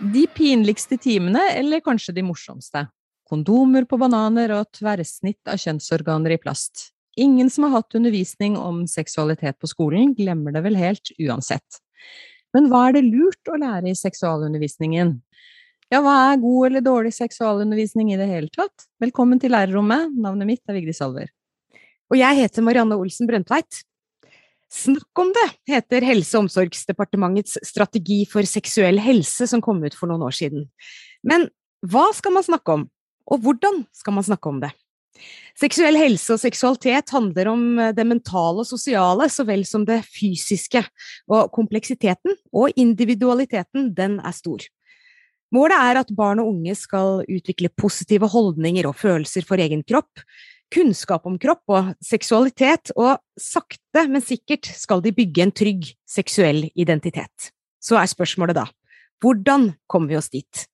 De pinligste timene, eller kanskje de morsomste? Kondomer på bananer og tverrsnitt av kjønnsorganer i plast. Ingen som har hatt undervisning om seksualitet på skolen, glemmer det vel helt uansett. Men hva er det lurt å lære i seksualundervisningen? Ja, hva er god eller dårlig seksualundervisning i det hele tatt? Velkommen til lærerrommet, navnet mitt er Vigdis Alver. Og jeg heter Marianne Olsen Brøndtveit. Snakk om det heter Helse- og omsorgsdepartementets strategi for seksuell helse som kom ut for noen år siden. Men hva skal man snakke om, og hvordan skal man snakke om det? Seksuell helse og seksualitet handler om det mentale og sosiale så vel som det fysiske, og kompleksiteten og individualiteten, den er stor. Målet er at barn og unge skal utvikle positive holdninger og følelser for egen kropp, kunnskap om kropp og seksualitet, og sakte, men sikkert skal de bygge en trygg seksuell identitet. Så er spørsmålet da, hvordan kommer vi oss dit?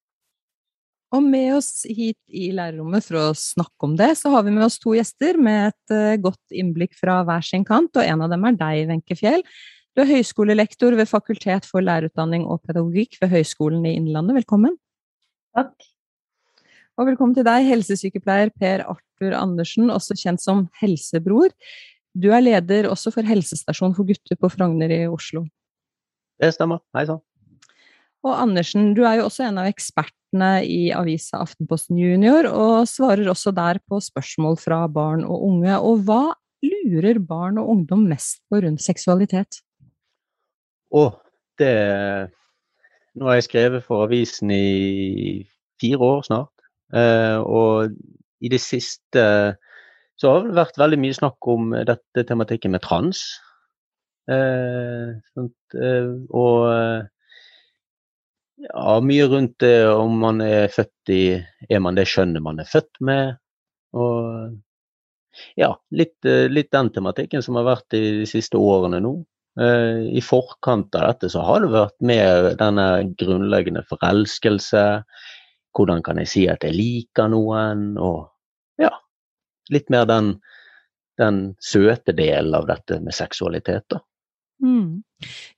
Og med oss hit i lærerrommet for å snakke om det, så har vi med oss to gjester med et uh, godt innblikk fra hver sin kant, og en av dem er deg, Wenche Fjell. Du er høyskolelektor ved Fakultet for lærerutdanning og pedagogikk ved Høgskolen i Innlandet. Velkommen. Takk. Og velkommen til deg, helsesykepleier Per Arthur Andersen, også kjent som Helsebror. Du er leder også for helsestasjon for gutter på Frogner i Oslo. Det stemmer. Hei sann. Og Andersen, du er jo også en av ekspertene i avisa Aftenposten Junior, og svarer også der på spørsmål fra barn og unge. Og hva lurer barn og ungdom mest på rundt seksualitet? Å, det Nå har jeg skrevet for avisen i fire år snart. Eh, og i det siste så har det vært veldig mye snakk om dette tematikken med trans. Eh, eh, og ja, mye rundt det om man er født i Er man det skjønnet man er født med? Og ja, litt, litt den tematikken som har vært i de siste årene nå. I forkant av dette så har det vært mer denne grunnleggende forelskelse. Hvordan kan jeg si at jeg liker noen? Og ja, litt mer den, den søte delen av dette med seksualitet, da. Mm.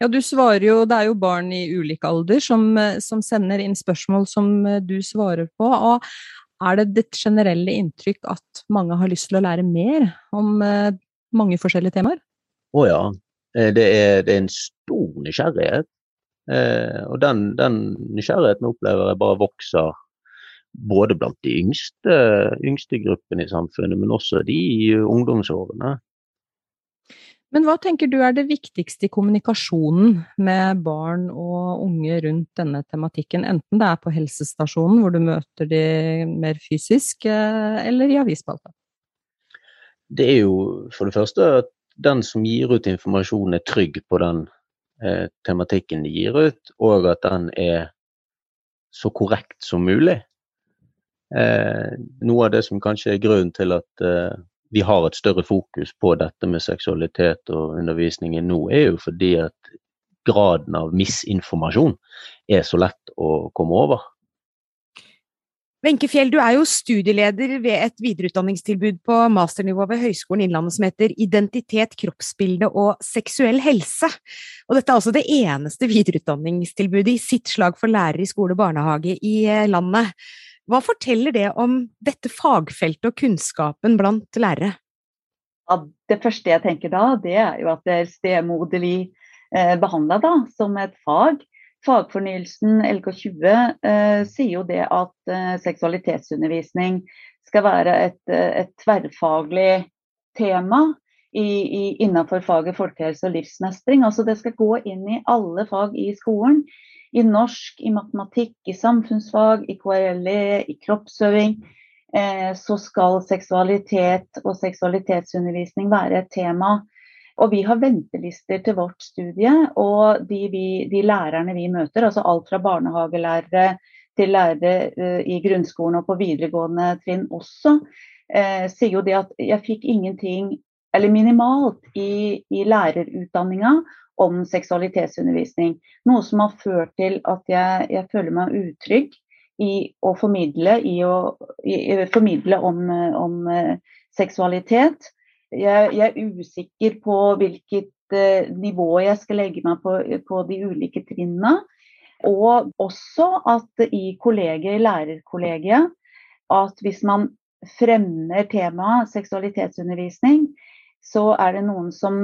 Ja, du svarer jo Det er jo barn i ulik alder som, som, sender inn spørsmål som du svarer på. og Er det ditt generelle inntrykk at mange har lyst til å lære mer om mange forskjellige temaer? Å ja. Det er, det er, en stor nysgjerrighet. Eh, og den, den, nysgjerrigheten opplever jeg bare vokser både blant de yngste, yngste gruppene i samfunnet, men også de i ungdomsårene. Men hva tenker du er det viktigste i kommunikasjonen med barn og unge rundt denne tematikken, enten det er på helsestasjonen hvor du møter de mer fysisk, eller i avisspalta? Det er jo for det første at den som gir ut informasjon er trygg på den eh, tematikken de gir ut, og at den er så korrekt som mulig. Eh, noe av det som kanskje er grunnen til at eh, vi har et større fokus på dette med seksualitet og undervisningen nå, er jo fordi at graden av misinformasjon er så lett å komme over. Wenche Fjell, du er jo studieleder ved et videreutdanningstilbud på masternivå ved Høgskolen Innlandet som heter Identitet, kroppsbilde og seksuell helse. Og dette er altså det eneste videreutdanningstilbudet i sitt slag for lærere i skole og barnehage i landet. Hva forteller det om dette fagfeltet og kunnskapen blant lærere? Ja, det første jeg tenker da, det er jo at det er stemoderlig eh, behandla som et fag. Fagfornyelsen LK20 eh, sier jo det at eh, seksualitetsundervisning skal være et, et tverrfaglig tema i, i, innenfor faget folkehelse og livsmestring. Altså det skal gå inn i alle fag i skolen. I norsk, i matematikk, i samfunnsfag, i KRLE, i kroppsøving. Eh, så skal seksualitet og seksualitetsundervisning være et tema og vi har ventelister til vårt studie, og de, vi, de lærerne vi møter, altså alt fra barnehagelærere til lærere uh, i grunnskolen og på videregående trinn også, eh, sier jo det at jeg fikk ingenting, eller minimalt, i, i lærerutdanninga om seksualitetsundervisning. Noe som har ført til at jeg, jeg føler meg utrygg i å formidle, i å i, formidle om, om seksualitet. Jeg, jeg, er usikker på hvilket eh, nivå jeg skal legge meg på, på de ulike trinnene. Og også at i kollegiet, lærerkollegiet, at hvis man fremmer temaet seksualitetsundervisning, så er det noen som,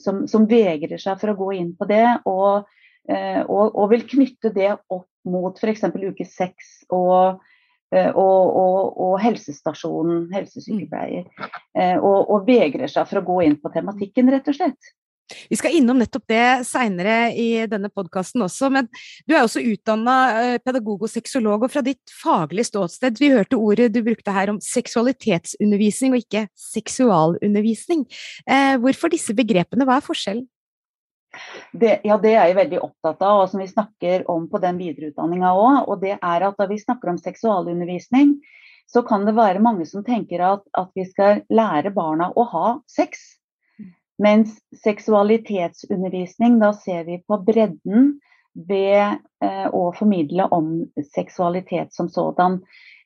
som, som, vegrer seg for å gå inn på det, og, eh, og, og vil knytte det opp mot f.eks. uke seks og, eh, og, og, helsestasjonen, helsesykepleier. Eh, og, og vegrer seg for å gå inn på tematikken, rett og slett. Vi skal innom nettopp det seinere i denne podkasten også, men du er også utdanna eh, pedagog og sexolog, og fra ditt faglige ståsted, vi hørte ordet du brukte her om seksualitetsundervisning og ikke seksualundervisning. Hvorfor disse begrepene, hva er forskjellen? Det, ja, det er jeg veldig opptatt av, og som vi snakker om på den videreutdanninga òg. Og det er at da vi snakker om seksualundervisning, så kan det være mange som tenker at, at vi skal lære barna å ha sex. Mens seksualitetsundervisning, da ser vi på bredden ved eh, å formidle om seksualitet som sådan.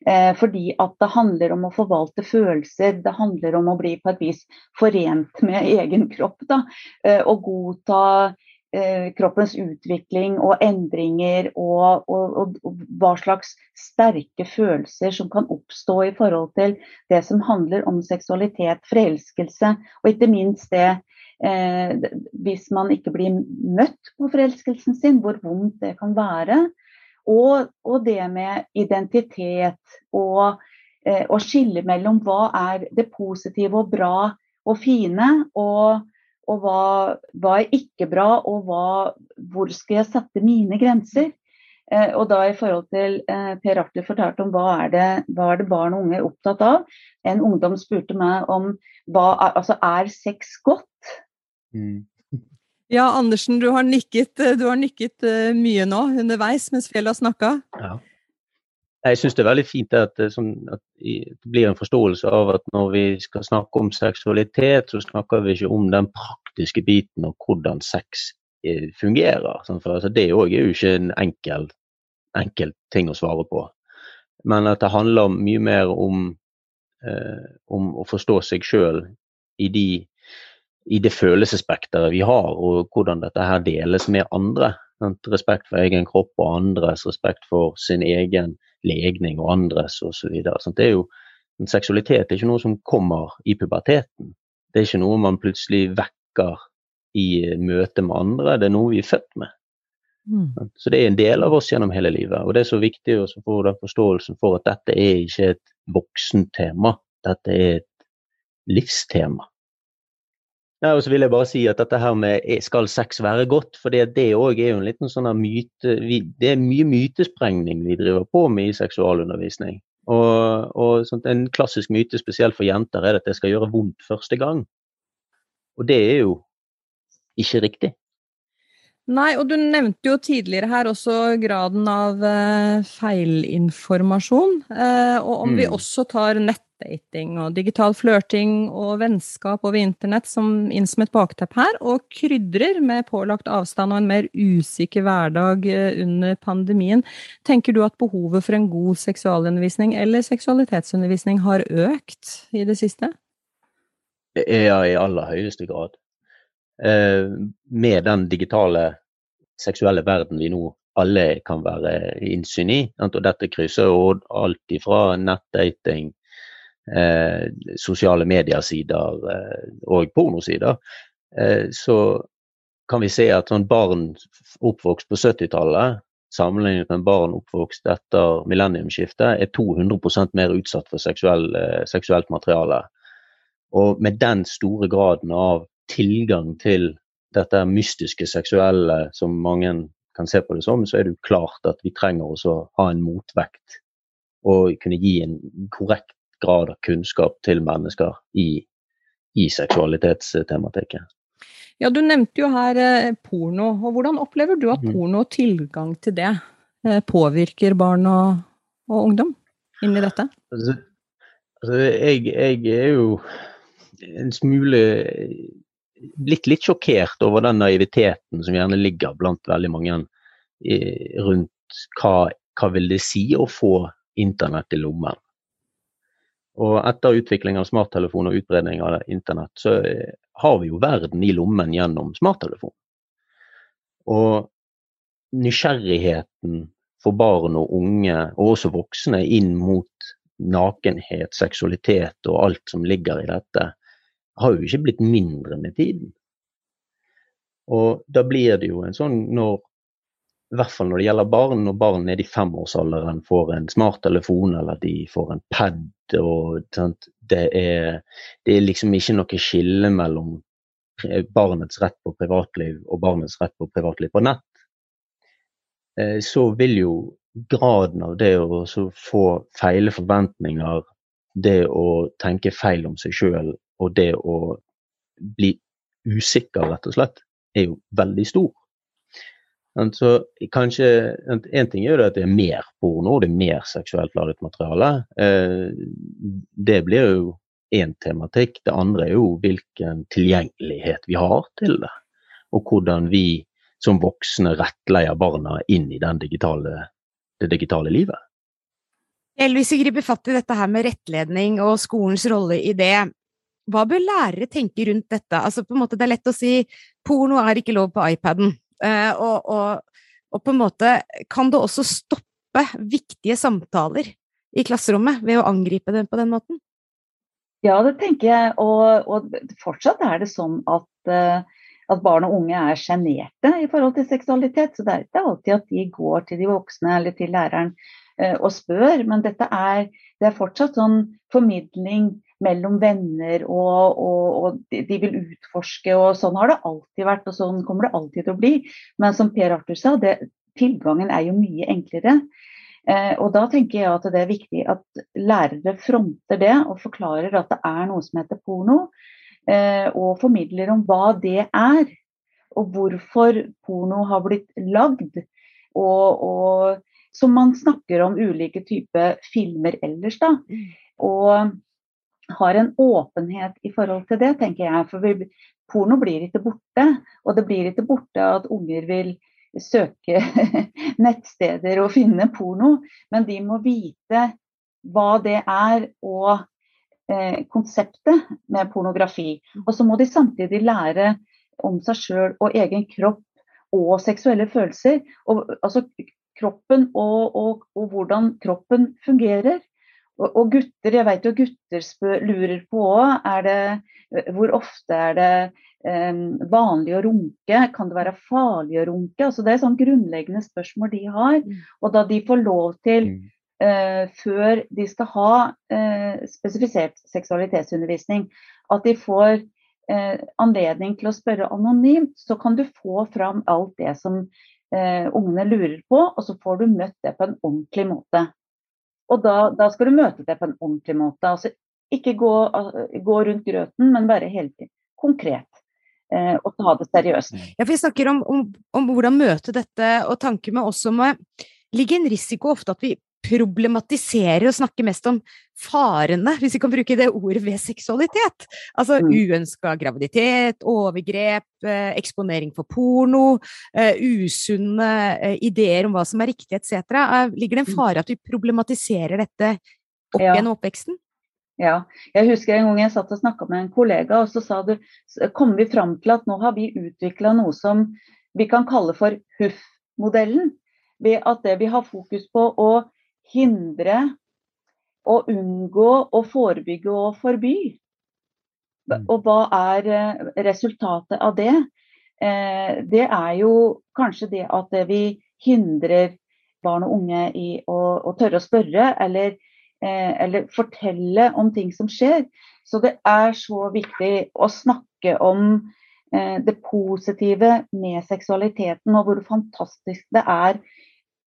Eh, fordi at det handler om å forvalte følelser, det handler om å bli på et vis forent med egen kropp. Da, eh, og godta Eh, kroppens utvikling og endringer og, og, og, og, hva slags sterke følelser som kan oppstå i forhold til det som handler om seksualitet, forelskelse, og ikke minst det eh, hvis man ikke blir møtt på forelskelsen sin, hvor vondt det kan være. Og, det med identitet og eh, å skille mellom hva er det positive og bra og fine. og og hva, hva er ikke bra, og hva, hvor skal jeg sette mine grenser? Eh, og da i forhold til eh, Per Arthur fortalte om hva er, det, hva er det barn og unge er opptatt av. En ungdom spurte meg om hva altså, er sex godt? Mm. Ja, Andersen, du har nikket, du har nikket uh, mye nå underveis mens Fjell har snakka. Ja. Jeg syns det er veldig fint at, eh, sånn, at, det blir en forståelse av at når vi skal snakke om seksualitet, så snakker vi ikke om den praktiske biten og hvordan sex eh, fungerer. Sånn, for altså, Det òg er jo ikke en enkel, enkel, ting å svare på. Men at det handler mye mer om, eh, om å forstå seg sjøl i, de, i det følelsesspekteret vi har, og hvordan dette her deles med andre. Respekt for egen kropp og andres, respekt for sin egen legning og andres osv. Det er jo en seksualitet er ikke noe som kommer i puberteten. Det er ikke noe man plutselig vekker i møte med andre, det er noe vi er født med. Mm. Så det er en del av oss gjennom hele livet. Og det er så viktig å få den forståelsen for at dette er ikke et voksentema, dette er et livstema. Ja, og så vil jeg bare si at dette her med skal sex være godt, for det òg er jo en liten sånn myte vi, Det er mye mytesprengning vi driver på med i seksualundervisning. Og, og sånt, En klassisk myte spesielt for jenter er at det skal gjøre vondt første gang. Og det er jo ikke riktig. Nei, og du nevnte jo tidligere her også graden av uh, feilinformasjon. Uh, og om mm. vi også tar nett nettdating og digital flørting og vennskap over internett som inn som et bakteppe her, og krydrer med pålagt avstand og en mer usikker hverdag eh, under pandemien. Tenker du at behovet for en god seksualundervisning eller seksualitetsundervisning har økt i det siste? Ja, i aller høyeste grad. Eh, med den digitale seksuelle verden vi nå alle kan være innsyn i. Og dette krysser jo alt ifra nettdating eh, sosiale mediesider eh, og pornosider, eh, så kan vi se at sånn barn oppvokst på 70-tallet sammenlignet med barn oppvokst etter millenniumsskiftet, er 200% mer utsatt for seksuell, eh, seksuelt materiale. Og med den store graden av tilgang til dette mystiske seksuelle som mange kan se på det som, så er det jo klart at vi trenger også å ha en motvekt og kunne gi en korrekt grad av kunnskap til mennesker i, i seksualitetstematikken. Ja, Du nevnte jo her eh, porno. og Hvordan opplever du at mhm. porno og tilgang til det eh, påvirker barn og, og ungdom inn i dette? Altså, altså jeg, jeg, er jo en smule blitt litt sjokkert over den naiviteten som gjerne ligger blant veldig mange i, rundt hva hva vil det si å få internett i lommen. Og etter utvikling av smarttelefon og utbredning av internett, så har vi jo verden i lommen gjennom smarttelefon. Og nysgjerrigheten for barn og unge, og også voksne, inn mot nakenhet, seksualitet og alt som ligger i dette, har jo ikke blitt mindre med tiden. Og da blir det jo en sånn når i hvert fall når det gjelder barn, når barn nede i femårsalderen får en smarttelefon eller de får en pad. Og det er, det er, liksom ikke noe skille mellom barnets rett på privatliv og barnets rett på privatliv på nett. Eh, så vil jo graden av det å få feile forventninger, det å tenke feil om seg sjøl og det å bli usikker, rett og slett, er jo veldig stor. Så kanskje, En ting er jo at det er mer porno, det er mer seksuelt ladet materiale. Eh, det blir jo én tematikk. Det andre er jo hvilken tilgjengelighet vi har til det. Og hvordan vi som voksne rettleier barna inn i digitale, det digitale livet. Hvis vi griper fatt i dette her med rettledning og skolens rolle i det, hva bør lærere tenke rundt dette? Altså på en måte Det er lett å si porno er ikke lov på iPaden. Eh, og, og, og, på en måte kan det også stoppe viktige samtaler i klasserommet ved å angripe dem på den måten? Ja, det tenker jeg. Og, og fortsatt er det sånn at, uh, at barn og unge er sjenerte i forhold til seksualitet. Så det er ikke alltid at de går til de voksne eller til læreren uh, og spør. Men dette er, det er fortsatt sånn formidling mellom venner, og, og, og, de vil utforske. og Sånn har det alltid vært, og sånn kommer det alltid til å bli. Men som Per Arthur sa, det, tilgangen er jo mye enklere. Eh, og Da tenker jeg at det er viktig at lærere fronter det og forklarer at det er noe som heter porno, eh, og formidler om hva det er. Og hvorfor porno har blitt lagd. Og, og som man snakker om ulike typer filmer ellers. da. Mm. Og har en åpenhet i forhold til det, tenker jeg. For vi, porno blir ikke borte. Og det blir ikke borte at unger vil søke nettsteder og finne porno, men de må vite hva det er og eh, konseptet med pornografi. Og så må de samtidig lære om seg sjøl og egen kropp og seksuelle følelser. Og, altså kroppen og, og, og hvordan kroppen fungerer. Og, og gutter, jeg vet jo gutter spør, lurer på òg, hvor ofte er det um, vanlig å runke? Kan det være farlig å runke? Altså, det er sånn grunnleggende spørsmål de har. Mm. Og da de får lov til uh, før de skal ha uh, spesifisert seksualitetsundervisning, at de får uh, anledning til å spørre anonymt, så kan du få fram alt det som ungene lurer på, og så får du møtt det på en ordentlig måte. Og da, da, skal du møte det på en ordentlig måte. Altså, ikke gå, gå rundt grøten, men være helt konkret. Eh, og ta det seriøst. Ja, for Vi snakker om, om, om hvordan møte dette, og tanken med også som ligger en risiko ofte at vi problematisere og snakke mest om farene, hvis vi kan bruke det ordet, ved seksualitet. Altså mm. uønska graviditet, overgrep, eh, eksponering for porno, eh, usunne eh, ideer om hva som er riktig etc. Ligger det en mm. fare at vi problematiserer dette opp ja. gjennom oppveksten? Ja, jeg husker en gang jeg satt og snakka med en kollega, og så sa du, kom vi fram til at nå har vi utvikla noe som vi kan kalle for HUF-modellen. Ved at det vi har fokus på å hindre, og unngå, å forebygge og forby. Mm. Og hva er eh, resultatet av det? Eh, det er jo kanskje det at vi hindrer barn og unge i å, å tørre å spørre, eller, eh, eller, fortelle om ting som skjer. Så det er så viktig å snakke om det positive med seksualiteten, og hvor fantastisk det er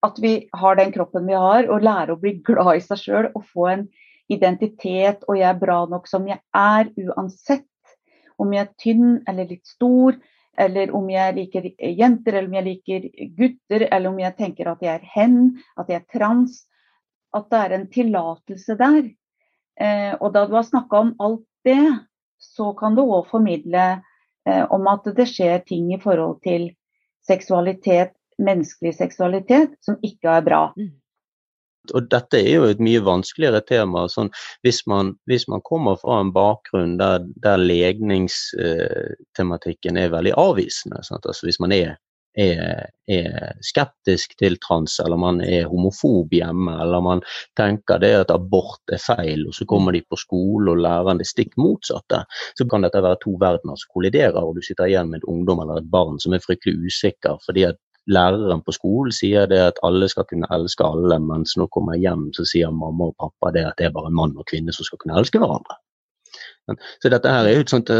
at vi har den kroppen vi har, og lære å bli glad i seg sjøl og få en identitet, og jeg er bra nok som jeg er, uansett om jeg er tynn eller litt stor, eller om jeg liker jenter, eller om jeg liker gutter, eller om jeg tenker at jeg er hen, at jeg er trans. At det er en tillatelse der. Eh, og da du har snakka om alt det, så kan du òg formidle eh, om at det skjer ting i forhold til seksualitet menneskelig seksualitet som ikke er bra. Mm. Og dette er jo et mye vanskeligere tema. Sånn, hvis, man, hvis, man, kommer fra en bakgrunn der, der legningstematikken er veldig avvisende, altså hvis man er, er, er, skeptisk til trans, eller man er homofob hjemme, eller man tenker det at abort er feil, og så kommer de på skole og lærer det stikk motsatte, så kan dette være to verdener som kolliderer, og du sitter igjen med et ungdom eller et barn som er fryktelig usikker fordi at læreren på skolen sier det at alle skal kunne elske alle, mens når kommer hjem så sier mamma og pappa det at det er bare mann og kvinne som skal kunne elske hverandre. Så dette her er jo et sånt,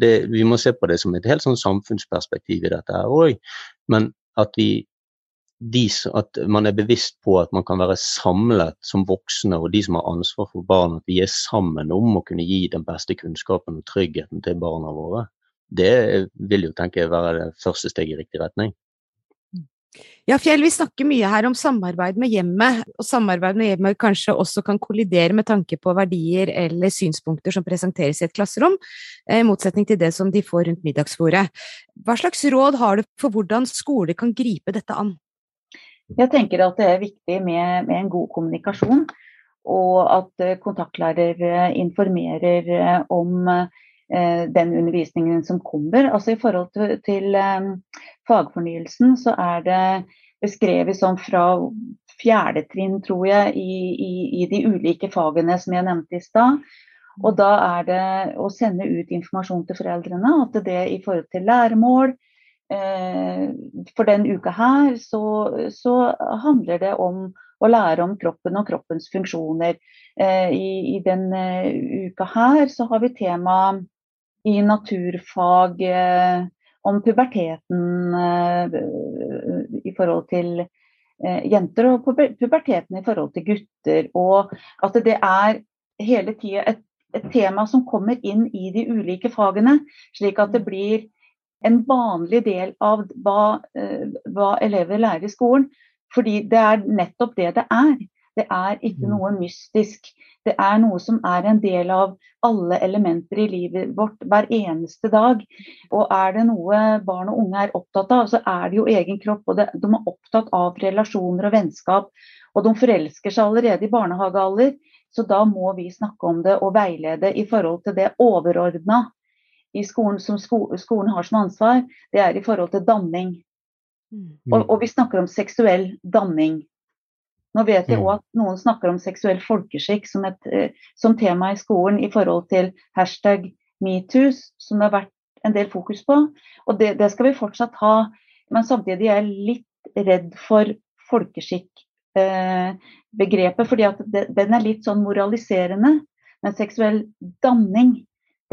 det, Vi må se på det som et helt sånn samfunnsperspektiv i dette her òg. Men at, vi, de, at man er bevisst på at man kan være samlet som voksne og de som har ansvar for barn, at vi er sammen om å kunne gi den beste kunnskapen og tryggheten til barna våre. Det vil jo tenke jeg være det første steg i riktig retning. Ja, Fjell, vi snakker mye her om samarbeid med hjemmet, og samarbeid med hjemmet kanskje også kan kollidere med tanke på verdier eller synspunkter som presenteres i et klasserom, eh, i motsetning til det som de får rundt middagsbordet. Hva slags råd har du for hvordan skole kan gripe dette an? Jeg tenker at det er viktig med, med en god kommunikasjon, og at kontaktlærer kontaktlærere informerer om Eh, den undervisningen som kommer. Altså I forhold til, til um, fagfornyelsen så er det beskrevet sånn fra fjerde trinn, tror jeg, i, i, i, de ulike fagene som jeg nevnte i stad. Og da er det å sende ut informasjon til foreldrene at det i forhold til læremål eh, For den uka her så, så, handler det om å lære om kroppen og kroppens funksjoner. Eh, i, I den uka her så har vi tema i naturfag eh, om puberteten eh, i forhold til eh, jenter, og puberteten i forhold til gutter. Og at det er hele tida et, et, tema som kommer inn i de ulike fagene, slik at det blir en vanlig del av hva, hva elever lærer i skolen. Fordi det er nettopp det det er. Det er ikke mm. noe mystisk. Det er noe som er en del av alle elementer i livet vårt hver eneste dag. Og er det noe barn og unge er opptatt av, så er det jo egen kropp. og De er opptatt av relasjoner og vennskap. Og de forelsker seg allerede i barnehagealder. Så da må vi snakke om det og veilede i forhold til det overordna i skolen som sko skolen har som ansvar. Det er i forhold til danning. Mm. Og, og vi snakker om seksuell danning. Nå vet jeg òg mm. at noen snakker om seksuell folkeskikk som, et, eh, som tema i skolen i forhold til hashtag metoo, som det har vært en del fokus på. Og det, det skal vi fortsatt ha. Men samtidig er jeg litt redd for folkeskikk-begrepet, eh, fordi at det, den er litt sånn moraliserende. Men seksuell danning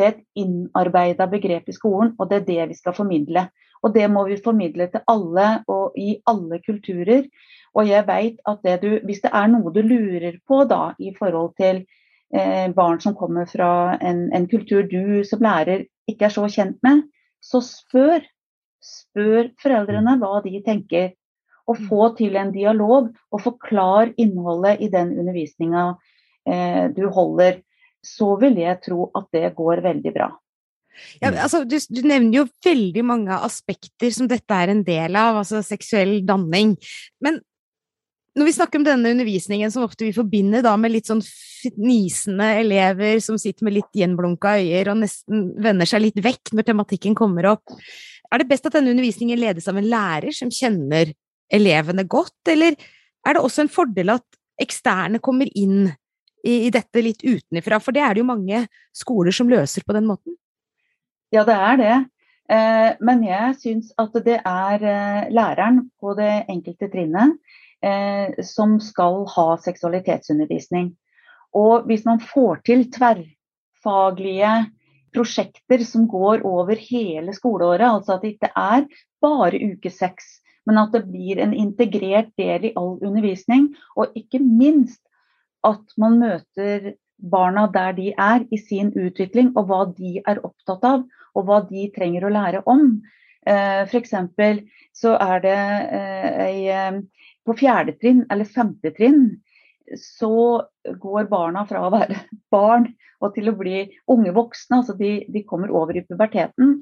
det er et innarbeida begrep i skolen, og det er det vi skal formidle. Og det må vi formidle til alle og i alle kulturer. Og jeg vet at det du, hvis det er noe du lurer på da, i forhold til eh, barn som kommer fra en, en, kultur du som lærer ikke er så kjent med, så spør. Spør foreldrene hva de tenker. Og få til en dialog, og forklar innholdet i den undervisninga eh, du holder. Så vil jeg tro at det går veldig bra. Ja, altså, du, du, nevner jo veldig mange aspekter som dette er en del av, altså seksuell danning. Men når vi snakker om denne undervisningen som ofte vi forbinder da med litt sånn fnisende elever som sitter med litt gjenblunka øyer og nesten vender seg litt vekk når tematikken kommer opp, er det best at denne undervisningen ledes av en lærer som kjenner elevene godt, eller er det også en fordel at eksterne kommer inn i, i dette litt utenfra? For det er det jo mange skoler som løser på den måten. Ja, det er det. Eh, men jeg syns at det er eh, læreren på det enkelte trinnet eh, som skal ha seksualitetsundervisning. Og hvis man får til tverrfaglige prosjekter som går over hele skoleåret, altså at det ikke er bare uke seks, men at det blir en integrert del i all undervisning, og ikke minst at man møter barna der de er i sin utvikling, og hva de er opptatt av, og hva de trenger å lære om. Eh, F.eks. så er det eh, ei på fjerde trinn eller femte trinn så går barna fra å være barn og til å bli unge voksne. altså De, de kommer over i puberteten.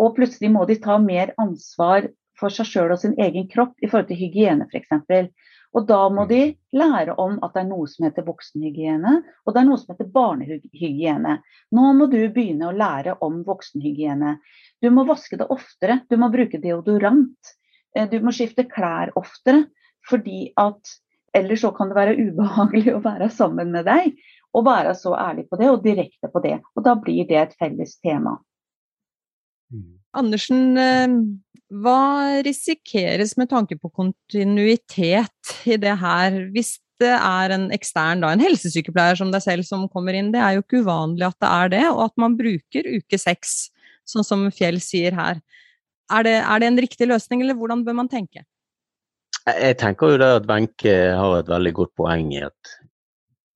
Og plutselig må de ta mer ansvar for seg sjøl og sin egen kropp i forhold til hygiene f.eks. Og da må de lære om at det er noe som heter voksenhygiene, og det er noe som heter barnehygiene. Nå må du begynne å lære om voksenhygiene. Du må vaske det oftere, du må bruke deodorant. Eh, du må skifte klær oftere, fordi at ellers så kan det være ubehagelig å være sammen med deg. Og være så ærlig på det, og direkte på det. Og da blir det et felles tema. Mm. Andersen, eh, hva risikeres med tanke på kontinuitet i det her, hvis det er en ekstern, da, en helsesykepleier som deg selv som kommer inn? Det er jo ikke uvanlig at det er det, og at man bruker uke seks, sånn som Fjell sier her. Er det, er det en riktig løsning, eller hvordan bør man tenke? Jeg tenker jo det at Wenche har et veldig godt poeng i at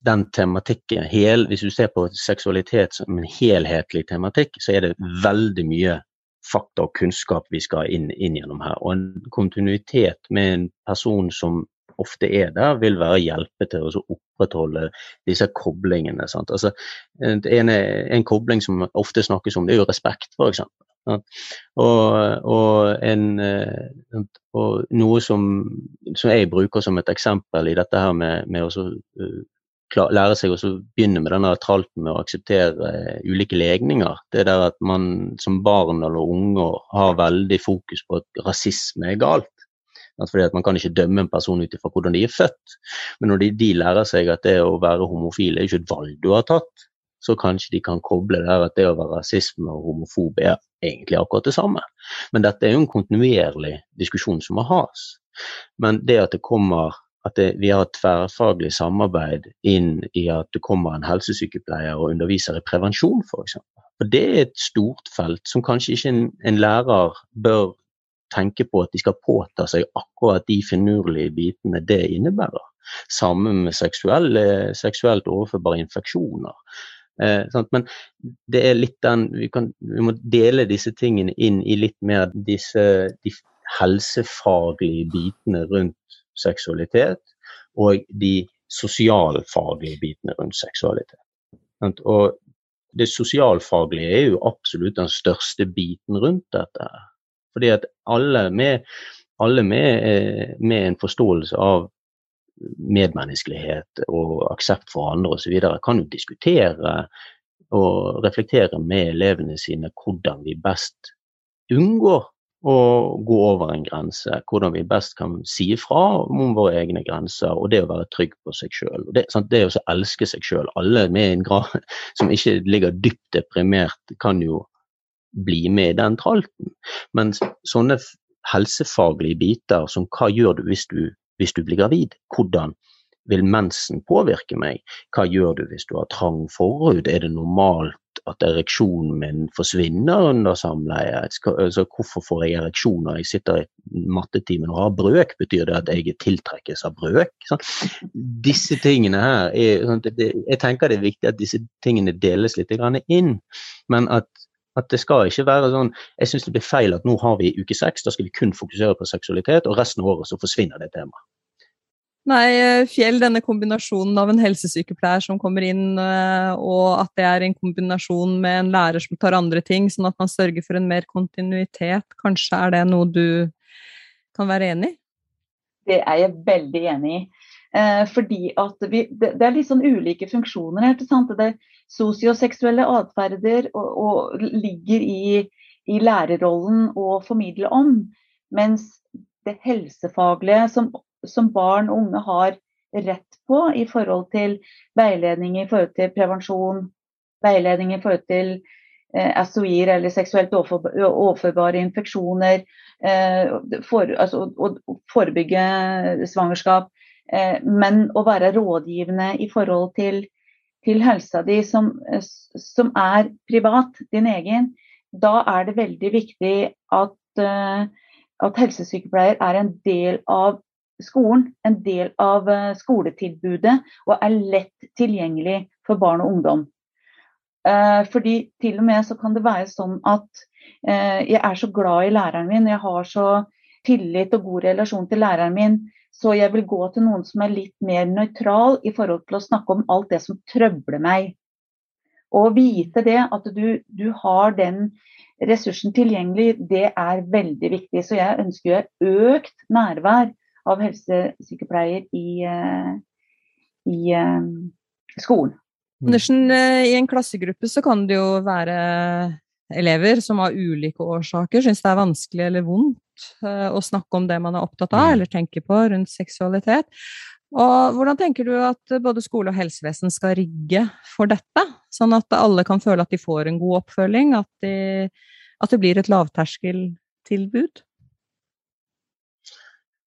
den tematikken, hel, hvis du ser på seksualitet som en helhetlig tematikk, så er det veldig mye fakta og kunnskap vi skal inn, inn gjennom her. Og en kontinuitet med en person som ofte er der, vil være hjelpe til å opprettholde disse koblingene. Altså, en, en, kobling som ofte snakkes om, det er jo respekt, f.eks. Og, og, en, og, noe som, som, jeg bruker som et eksempel i dette her med, med å lære seg å begynne med denne tralten med å akseptere uh, ulike legninger. Det er der at man som barn eller unge har veldig fokus på at rasisme er galt. Fordi at Man kan ikke dømme en person ut ifra hvordan de er født. Men når de, de, lærer seg at det å være homofil er ikke et valg du har tatt, så kanskje de kan koble der at det å være rasisme og homofob er egentlig akkurat det samme. Men dette er jo en kontinuerlig diskusjon som må has. Men det at det kommer at det, vi har et tverrfaglig samarbeid inn i at det kommer en helsesykepleier og underviser i prevensjon f.eks. Det er et stort felt som kanskje ikke en, en, lærer bør tenke på at de skal påta seg akkurat de finurlige bitene det innebærer. Sammen med seksuelle, seksuelt overførbare infeksjoner. Eh, Men det er litt den vi, kan, vi, må dele disse tingene inn i litt mer disse de helsefaglige bitene rundt seksualitet, og de sosialfaglige bitene rundt seksualitet. Og det sosialfaglige er jo absolutt den største biten rundt dette. Fordi at alle med, alle med, eh, med en forståelse av medmenneskelighet og aksept for andre osv. kan jo diskutere og reflektere med elevene sine hvordan vi best unngår og gå over en grense. Hvordan vi best kan si ifra om våre egne grenser, og det å være trygg på seg sjøl. Det, det å elske seg sjøl. Alle med en grad som ikke ligger dypt deprimert, kan jo bli med i den tralten. Men sånne helsefaglige biter som hva gjør du hvis du, hvis du blir gravid? Hvordan vil mensen påvirke meg? Hva gjør du hvis du har trang forhud? Er det normalt at ereksjonen min forsvinner under samleie. Altså, hvorfor får jeg ereksjon når jeg sitter i mattetimen og har brøk? Betyr det at jeg tiltrekkes av brøk? Sånn. Disse tingene her er, sånn, Jeg tenker det er viktig at disse tingene deles litt inn. Men at, at det skal ikke være sånn Jeg syns det blir feil at nå har vi uke seks, da skal vi kun fokusere på seksualitet, og resten av året så forsvinner det temaet. Nei, eh, Fjell, denne kombinasjonen av en helsesykepleier som kommer inn, eh, og at det er en kombinasjon med en lærer som tar andre ting, sånn at man sørger for en mer kontinuitet, kanskje er det noe du kan være enig i? Det er jeg veldig enig i. Eh, fordi at vi, det, det, er litt sånn ulike funksjoner her. ikke sant? Det Sosioseksuelle atferder og, og ligger i, i lærerrollen å formidle om. Mens det helsefaglige, som som barn og unge har rett på i forhold til veiledning i forhold til prevensjon, veiledning i forhold til eh, SOI-er eller seksuelt overførbare infeksjoner, eh, for, altså, å forebygge svangerskap, eh, men å være rådgivende i forhold til, til helsa di som, som, er privat, din egen, da er det veldig viktig at, eh, at helsesykepleier er en del av skolen en del av eh, skoletilbudet og er lett tilgjengelig for barn og ungdom. Eh, fordi til og med så kan det være sånn at eh, jeg er så glad i læreren min, jeg har så tillit og god relasjon til læreren min, så jeg vil gå til noen som er litt mer nøytral i forhold til å snakke om alt det som trøbler meg. Og vite det at du, du har den ressursen tilgjengelig, det er veldig viktig. Så jeg ønsker økt nærvær av helsesykepleier i, i skolen. Andersen, i en klassegruppe så kan det jo være elever som av ulike årsaker syns det er vanskelig eller vondt å snakke om det man er opptatt av mm. eller tenker på rundt seksualitet. Og hvordan tenker du at både skole og helsevesen skal rigge for dette, sånn at alle kan føle at de får en god oppfølging, at, de, at det blir et lavterskeltilbud?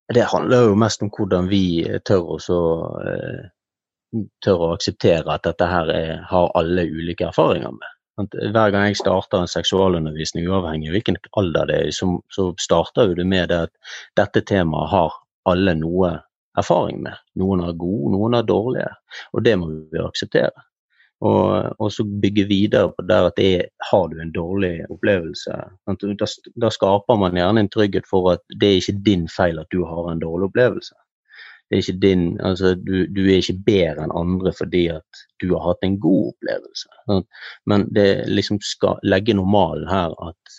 Det handler jo mest om hvordan vi tør, også, eh, tør å akseptere at dette her er, har alle ulike erfaringer med. Hver gang jeg starter en seksualundervisning, uavhengig av hvilken alder det er, så, så starter det med det at dette temaet har alle noe erfaring med. Noen er gode, noen er dårlige, og det må vi akseptere. Og, og så bygge videre på der at det har du en dårlig opplevelse. Da, da, skaper man gjerne en trygghet for at det er ikke din feil at du har en dårlig opplevelse. Det er ikke din, altså du, du er ikke bedre enn andre fordi at du har hatt en god opplevelse. Men det liksom skal legge normalen her at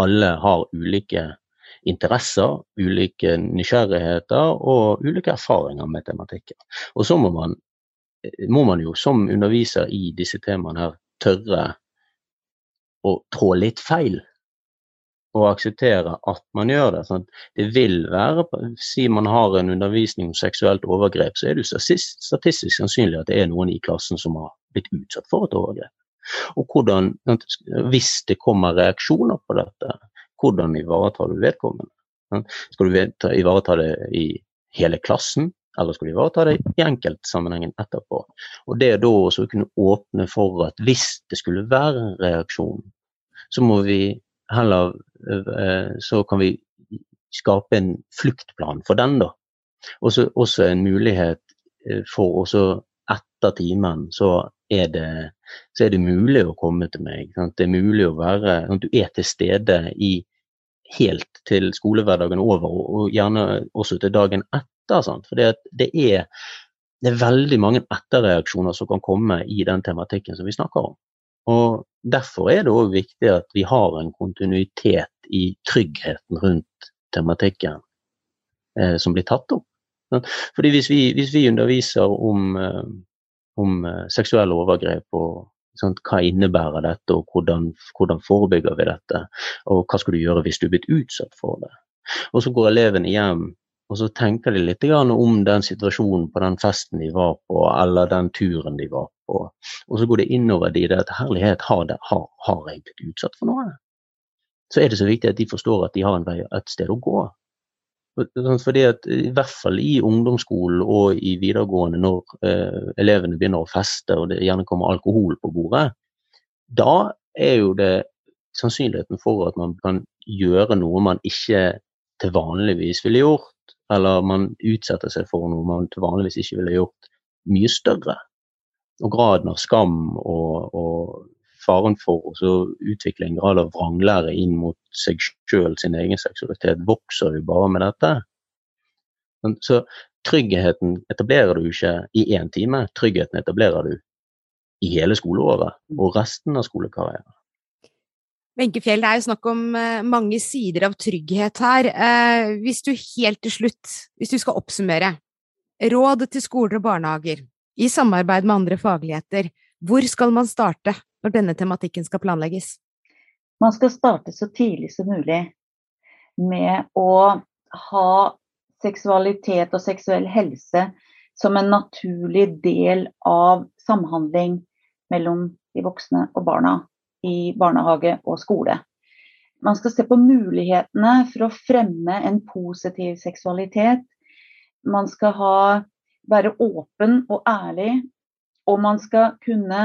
alle har ulike interesser, ulike nysgjerrigheter og ulike erfaringer med tematikken. Og så må man, må man jo som underviser i disse temaene her tørre å trå litt feil. Og akseptere at man gjør det. Sånn det vil være, Si man har en undervisning om seksuelt overgrep, så er det jo statistisk sannsynlig at det er noen i klassen som har blitt utsatt for et overgrep. Og hvordan, Hvis det kommer reaksjoner på dette, hvordan ivaretar du vedkommende? Skal du ivareta det i hele klassen, eller skal du ivareta det i enkeltsammenhengen etterpå? Og Det da å kunne åpne for at hvis det skulle være en reaksjon, så må vi heller eh, Så kan vi skape en fluktplan for den, da. Også, også en mulighet eh, for også etter timen så er det, så er det mulig å komme til meg. Sant? Det er mulig å være Du er til stede i helt til skolehverdagen over, og gjerne også til dagen etter. Sant? For det, er, det er veldig mange etterreaksjoner som kan komme i den tematikken som vi snakker om. Og Derfor er det òg viktig at vi har en kontinuitet i tryggheten rundt tematikken eh, som blir tatt opp. Fordi Hvis vi, hvis vi underviser om, eh, om eh, seksuelle overgrep og sant, hva innebærer dette, og hvordan, hvordan, forebygger vi dette? Og hva skal du gjøre hvis du er blitt utsatt for det? Og så går elevene hjem og så tenker de litt om den situasjonen på den festen de var på, eller den turen de var på. Og så går det innover de det at herlighet, har, det, har, har jeg blitt utsatt for noe? Så er det så viktig at de forstår at de har en vei, et sted å gå. Fordi at I hvert fall i ungdomsskolen og i videregående, når eh, elevene begynner å feste og det gjerne kommer alkohol på bordet, da er jo det sannsynligheten for at man kan gjøre noe man ikke til vanligvis ville gjort, eller man utsetter seg for noe man vanligvis ikke ville gjort, mye større. Og graden av skam og, og faren for å utvikle en grad av vranglære inn mot seg sjøl, sin egen seksualitet, vokser jo bare med dette. Så tryggheten etablerer du ikke i én time, tryggheten etablerer du i hele skoleåret og resten av skolekarrieren. Wenche det er jo snakk om eh, mange sider av trygghet her. Eh, hvis du helt til slutt, hvis du skal oppsummere, råd til skoler og barnehager i samarbeid med andre fagligheter, hvor skal man starte? når denne tematikken skal planlegges? Man skal starte så tidlig som mulig med å ha seksualitet og seksuell helse som en naturlig del av samhandling mellom de voksne og barna i barnehage og skole. Man skal se på mulighetene for å fremme en positiv seksualitet. Man skal ha, være åpen og ærlig, og man skal kunne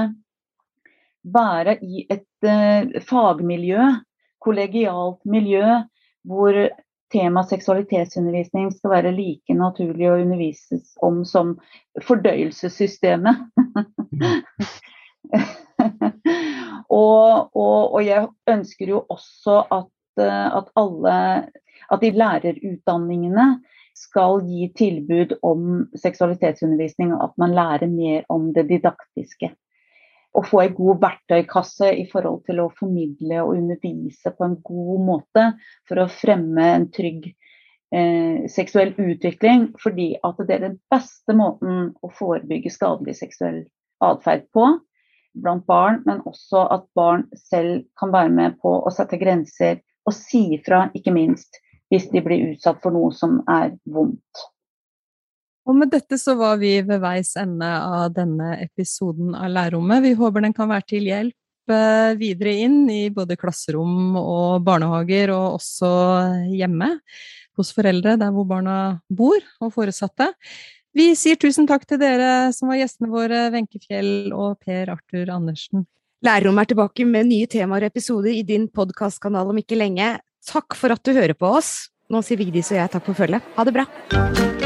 være i et uh, fagmiljø, kollegialt miljø, hvor tema seksualitetsundervisning skal være like naturlig å undervises om som fordøyelsessystemet. og, og, og, jeg ønsker jo også at, eh, at alle at de lærerutdanningene skal gi tilbud om seksualitetsundervisning, og at man lærer mer om det didaktiske. Å få en god verktøykasse i forhold til å formidle og undervise på en god måte for å fremme en trygg eh, seksuell utvikling, fordi at det er den beste måten å forebygge skadelig seksuell atferd på blant barn, men også at barn selv kan være med på å sette grenser og si ifra, ikke minst hvis de blir utsatt for noe som er vondt. Og med dette så var vi ved veis ende av denne episoden av Lærerrommet. Vi håper den kan være til hjelp eh, videre inn i både klasserom og barnehager, og også hjemme hos foreldre der hvor barna bor, og foresatte. Vi sier tusen takk til dere som var gjestene våre, Wenche Fjell og Per Arthur Andersen. Lærerrommet er tilbake med nye temaer og episoder i din podkastkanal om ikke lenge. Takk for at du hører på oss. Nå sier Vigdis og jeg takk for følget. Ha det bra!